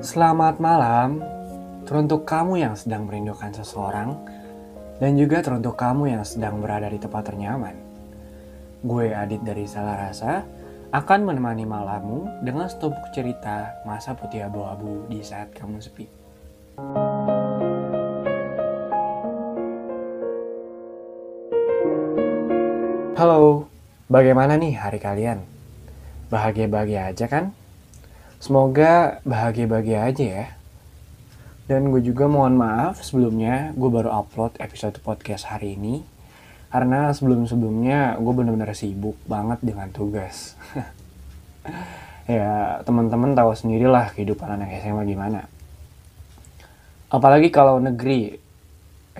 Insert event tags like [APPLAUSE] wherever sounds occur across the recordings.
Selamat malam, teruntuk kamu yang sedang merindukan seseorang, dan juga teruntuk kamu yang sedang berada di tempat ternyaman. Gue Adit dari Salah Rasa, akan menemani malammu dengan setumpuk cerita masa putih abu-abu di saat kamu sepi. Halo, bagaimana nih hari kalian? Bahagia-bahagia aja kan? Semoga bahagia-bahagia aja ya. Dan gue juga mohon maaf sebelumnya gue baru upload episode podcast hari ini. Karena sebelum-sebelumnya gue bener-bener sibuk banget dengan tugas. [LAUGHS] ya teman-teman tahu sendirilah kehidupan anak SMA gimana. Apalagi kalau negeri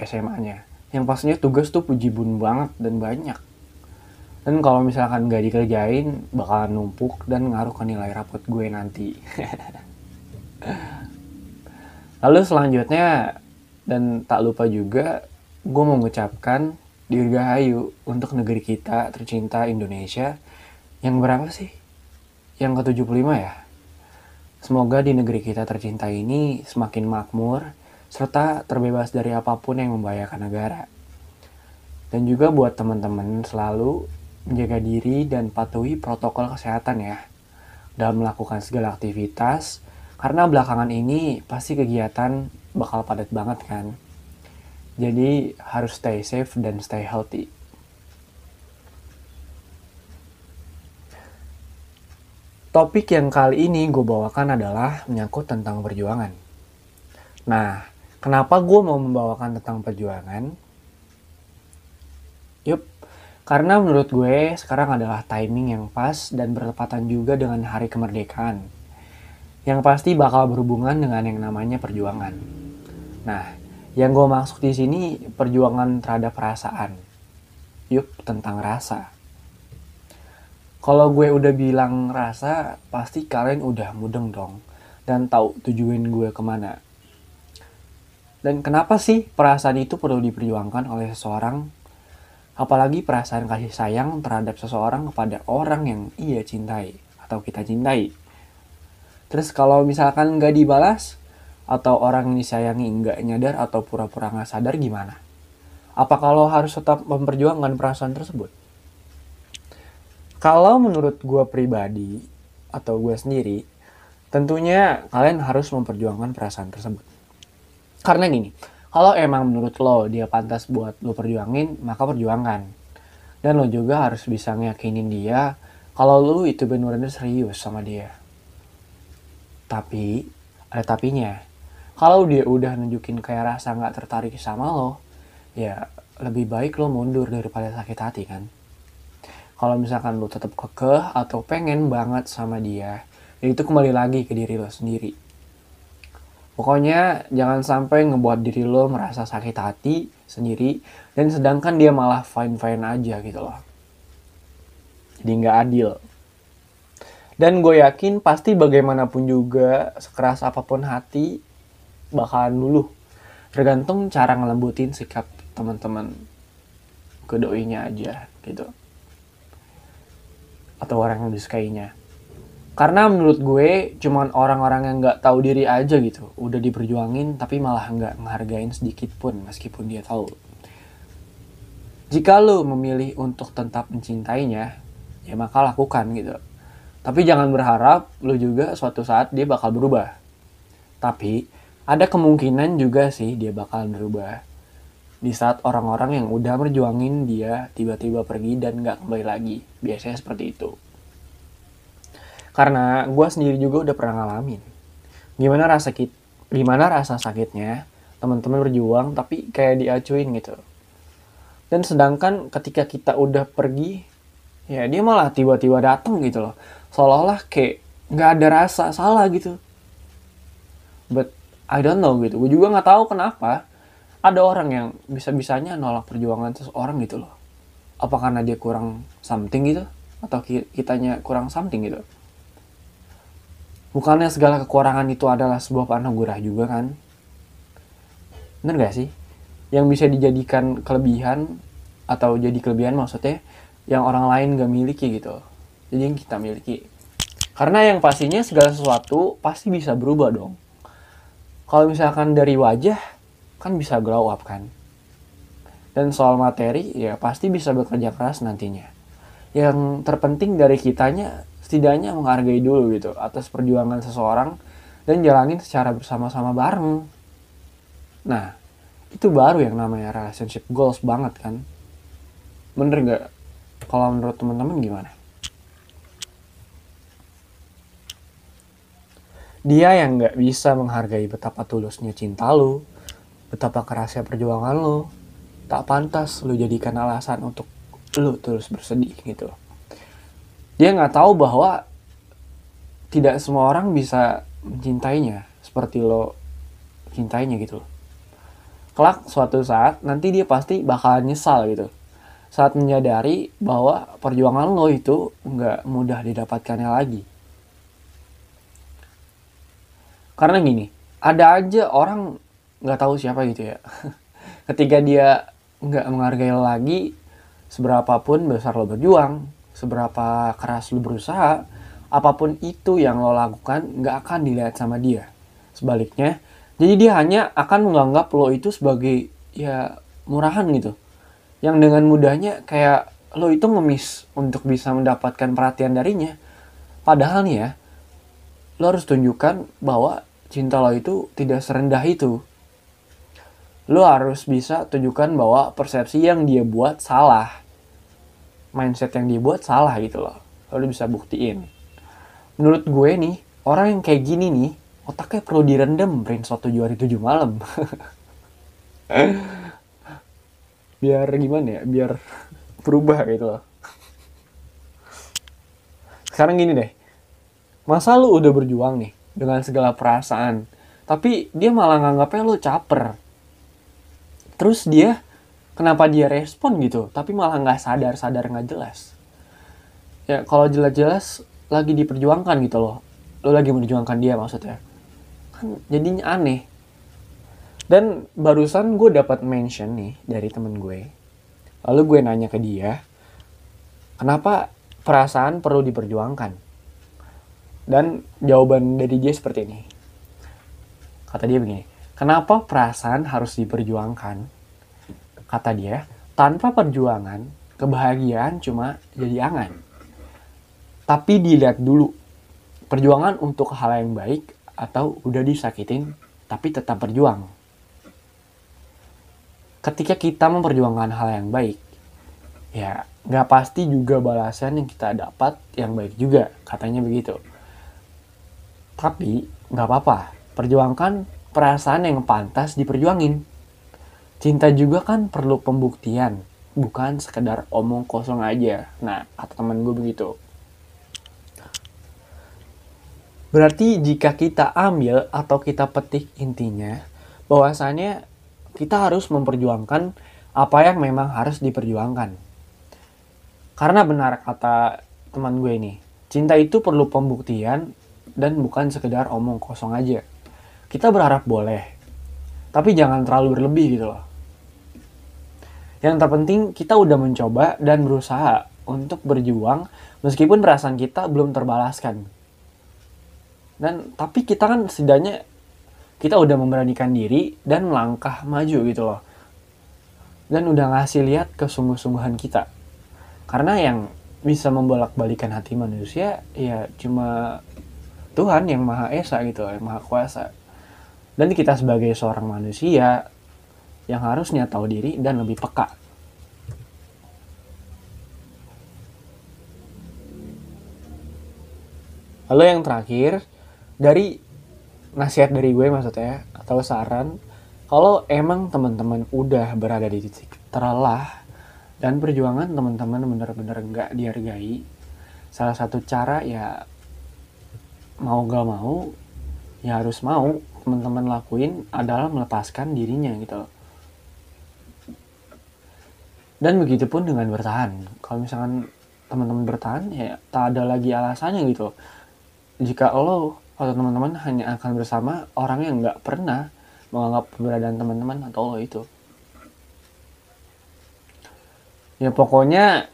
SMA-nya. Yang pastinya tugas tuh pujibun banget dan banyak. Dan kalau misalkan gak dikerjain, bakalan numpuk dan ngaruh ke nilai rapot gue nanti. [LAUGHS] Lalu selanjutnya, dan tak lupa juga, gue mengucapkan dirgahayu untuk negeri kita tercinta Indonesia yang berapa sih? Yang ke-75 ya? Semoga di negeri kita tercinta ini semakin makmur, serta terbebas dari apa pun yang membahayakan negara. Dan juga buat teman-teman selalu menjaga diri dan patuhi protokol kesehatan ya dalam melakukan segala aktivitas karena belakangan ini pasti kegiatan bakal padat banget kan jadi harus stay safe dan stay healthy Topik yang kali ini gue bawakan adalah menyangkut tentang perjuangan. Nah, kenapa gue mau membawakan tentang perjuangan? Yup, karena menurut gue sekarang adalah timing yang pas dan bertepatan juga dengan hari kemerdekaan. Yang pasti bakal berhubungan dengan yang namanya perjuangan. Nah, yang gue maksud di sini perjuangan terhadap perasaan. Yuk, tentang rasa. Kalau gue udah bilang rasa, pasti kalian udah mudeng dong. Dan tahu tujuan gue ke mana. Dan kenapa sih perasaan itu perlu diperjuangkan oleh seseorang Apalagi perasaan kasih sayang terhadap seseorang kepada orang yang ia cintai atau kita cintai. Terus kalau misalkan nggak dibalas, atau orang yang disayangi nggak nyadar atau pura-pura nggak sadar gimana? Apa kalau harus tetap memperjuangkan perasaan tersebut? Kalau menurut gue pribadi atau gue sendiri, tentunya kalian harus memperjuangkan perasaan tersebut. Karena gini, kalau emang menurut lo dia pantas buat lo perjuangin, maka perjuangkan. Dan lo juga harus bisa ngeyakinin dia kalau lo itu benar-benar serius sama dia. Tapi, ada tapinya. Kalau dia udah nunjukin kayak rasa nggak tertarik sama lo, ya lebih baik lo mundur daripada sakit hati kan. Kalau misalkan lo tetap kekeh atau pengen banget sama dia, ya itu kembali lagi ke diri lo sendiri Pokoknya jangan sampai ngebuat diri lo merasa sakit hati sendiri dan sedangkan dia malah fine-fine aja gitu loh. Jadi nggak adil. Dan gue yakin pasti bagaimanapun juga sekeras apa pun hati bakalan luluh. Tergantung cara ngelembutin sikap teman-teman ke doinya aja gitu. Atau orang yang disukainya karena menurut gue cuman orang-orang yang nggak tahu diri aja gitu udah diperjuangin tapi malah nggak menghargain sedikit pun meskipun dia tahu. Jika lo memilih untuk tetap mencintainya ya maka lakukan gitu. Tapi jangan berharap lo juga suatu saat dia bakal berubah. Tapi ada kemungkinan juga sih dia bakal berubah. Di saat orang-orang yang udah berjuangin dia tiba-tiba pergi dan nggak kembali lagi. Biasanya seperti itu karena gue sendiri juga udah pernah ngalamin. Gimana rasa sakit, gimana rasa sakitnya teman-teman berjuang tapi kayak diacuin gitu. Dan sedangkan ketika kita udah pergi, ya dia malah tiba-tiba datang gitu loh. Seolah-olah kayak nggak ada rasa salah gitu. But I don't know gitu. Gue juga nggak tahu kenapa ada orang yang bisa-bisanya nolak perjuangan seseorang gitu loh. Apa karena dia kurang something gitu? Atau kitanya kurang something gitu? Bukannya segala kekurangan itu adalah sebuah anugerah juga kan? Bener gak sih? Yang bisa dijadikan kelebihan atau jadi kelebihan maksudnya yang orang lain gak miliki gitu. Jadi yang kita miliki. Karena yang pastinya segala sesuatu pasti bisa berubah dong. kalau misalkan dari wajah kan bisa glow up kan dan soal materi ya pasti bisa bekerja keras nantinya yang terpenting dari kitanya setidaknya menghargai dulu gitu atas perjuangan seseorang dan jalanin secara bersama-sama bareng. Nah itu baru yang namanya relationship goals banget kan. Bener nggak? Kalau menurut teman-teman gimana? Dia yang nggak bisa menghargai betapa tulusnya cinta lu, betapa kerasnya perjuangan lu, tak pantas lu jadikan alasan untuk lu terus bersedih gitu. Dia nggak tahu bahwa tidak semua orang bisa mencintainya seperti lo cintainya gitu. Kelak suatu saat nanti dia pasti bakal nyesal gitu. Saat menyadari bahwa perjuangan lo itu nggak mudah didapatkannya lagi karena gini ada aja orang nggak tahu siapa gitu ya [LAUGHS] ketika dia nggak menghargai lo lagi seberapapun besar lo berjuang seberapa keras lo berusaha apa pun itu yang lo lakukan nggak akan dilihat sama dia sebaliknya jadi dia hanya akan menganggap lo itu sebagai ya murahan gitu yang dengan mudahnya kayak lo itu ngemis untuk bisa mendapatkan perhatian darinya padahal nih ya lo harus tunjukkan bahwa cinta lo itu tidak serendah itu. Lo harus bisa tunjukkan bahwa persepsi yang dia buat salah. Mindset yang dia buat salah gitu loh. Lo bisa buktiin. Menurut gue nih, orang yang kayak gini nih, otaknya perlu direndam Prince tujuh hari tujuh malam. [LAUGHS] biar gimana ya, biar berubah gitu loh. Sekarang gini deh, masa lu udah berjuang nih, dengan segala perasaan tapi dia malah nganggapnya lo caper terus dia kenapa dia respon gitu tapi malah nggak sadar sadar nggak jelas. Ya kalau jelas-jelas lagi diperjuangkan gitu loh. Lo lagi memperjuangkan dia maksudnya. Kan jadinya aneh. Dan barusan gue dapat mention nih dari temen gue. Lalu gue nanya ke dia kenapa perasaan perlu diperjuangkan? Dan jawaban dari dia seperti ini. Kata dia begini, kenapa perasaan harus diperjuangkan? Kata dia, tanpa perjuangan, kebahagiaan cuma jadi angan. Tapi dilihat dulu, perjuangan untuk hal yang baik atau udah disakitin tapi tetap berjuang. Ketika kita memperjuangkan hal yang baik, ya nggak pasti juga balasan yang kita dapat yang baik juga, katanya begitu. Tapi nggak apa-apa, perjuangkan perasaan yang pantas diperjuangin. Cinta juga kan perlu pembuktian, bukan sekedar omong kosong aja. Nah, kata temen gue begitu. Berarti jika kita ambil atau kita petik intinya, bahwasannya kita harus memperjuangkan apa yang memang harus diperjuangkan. Karena benar kata teman gue ini, cinta itu perlu pembuktian dan bukan sekedar omong kosong aja. Kita berharap boleh, tapi jangan terlalu berlebih gitu loh. Yang terpenting kita udah mencoba dan berusaha untuk berjuang meskipun perasaan kita belum terbalaskan. Dan tapi kita kan setidaknya kita udah memberanikan diri dan melangkah maju gitu loh. Dan udah ngasih lihat kesungguh-sungguhan kita. Karena yang bisa membolak-balikan hati manusia ya cuma Tuhan yang Maha Esa gitu, yang Maha Kuasa. Dan kita sebagai seorang manusia yang harusnya tahu diri dan lebih peka. Lalu yang terakhir, dari nasihat dari gue maksudnya, atau saran, kalau emang teman-teman udah berada di titik terlelah dan perjuangan teman-teman benar-benar nggak dihargai, salah satu cara ya mau gak mau ya harus mau teman-teman lakuin adalah melepaskan dirinya gitu dan begitu pun dengan bertahan. Kalau misalkan teman-teman bertahan ya tak ada lagi alasannya gitu jika lo atau teman-teman hanya akan bersama orang yang nggak pernah menganggap keberadaan teman-teman atau lo itu. Ya pokoknya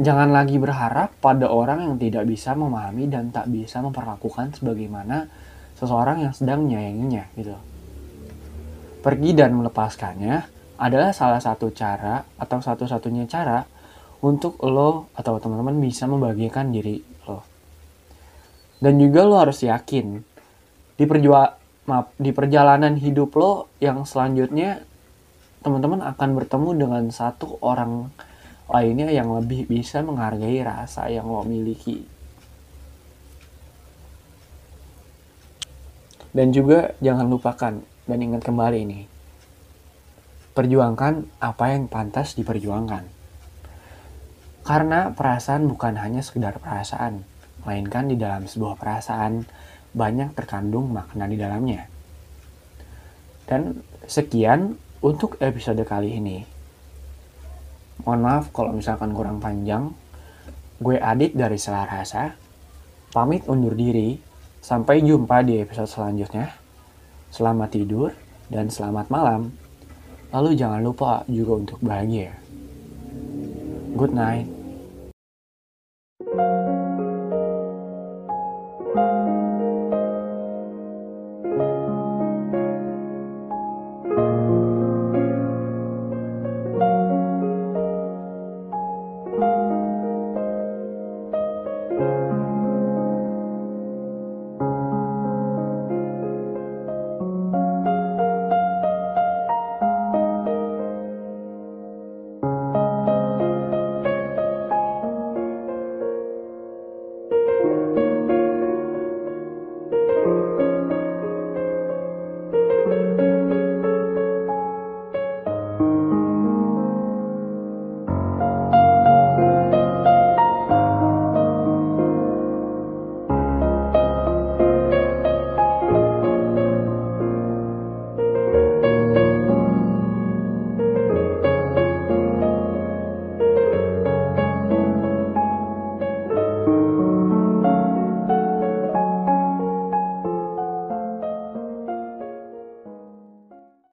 Jangan lagi berharap pada orang yang tidak bisa memahami dan tak bisa memperlakukan sebagaimana seseorang yang sedang menyayanginya gitu. Pergi dan melepaskannya adalah salah satu cara atau satu-satunya cara untuk lo atau teman-teman bisa membagikan diri lo. Dan juga lo harus yakin di perjua maaf, di perjalanan hidup lo yang selanjutnya teman-teman akan bertemu dengan satu orang lainnya yang lebih bisa menghargai rasa yang lo miliki. Dan juga jangan lupakan dan ingat kembali ini. Perjuangkan apa yang pantas diperjuangkan. Karena perasaan bukan hanya sekedar perasaan, melainkan di dalam sebuah perasaan banyak terkandung makna di dalamnya. Dan sekian untuk episode kali ini. Mohon maaf kalau misalkan kurang panjang. Gue Adit dari Selarasa. Pamit undur diri Sampai jumpa di episode selanjutnya. Selamat tidur dan selamat malam. Lalu jangan lupa juga untuk bahagia. Good night.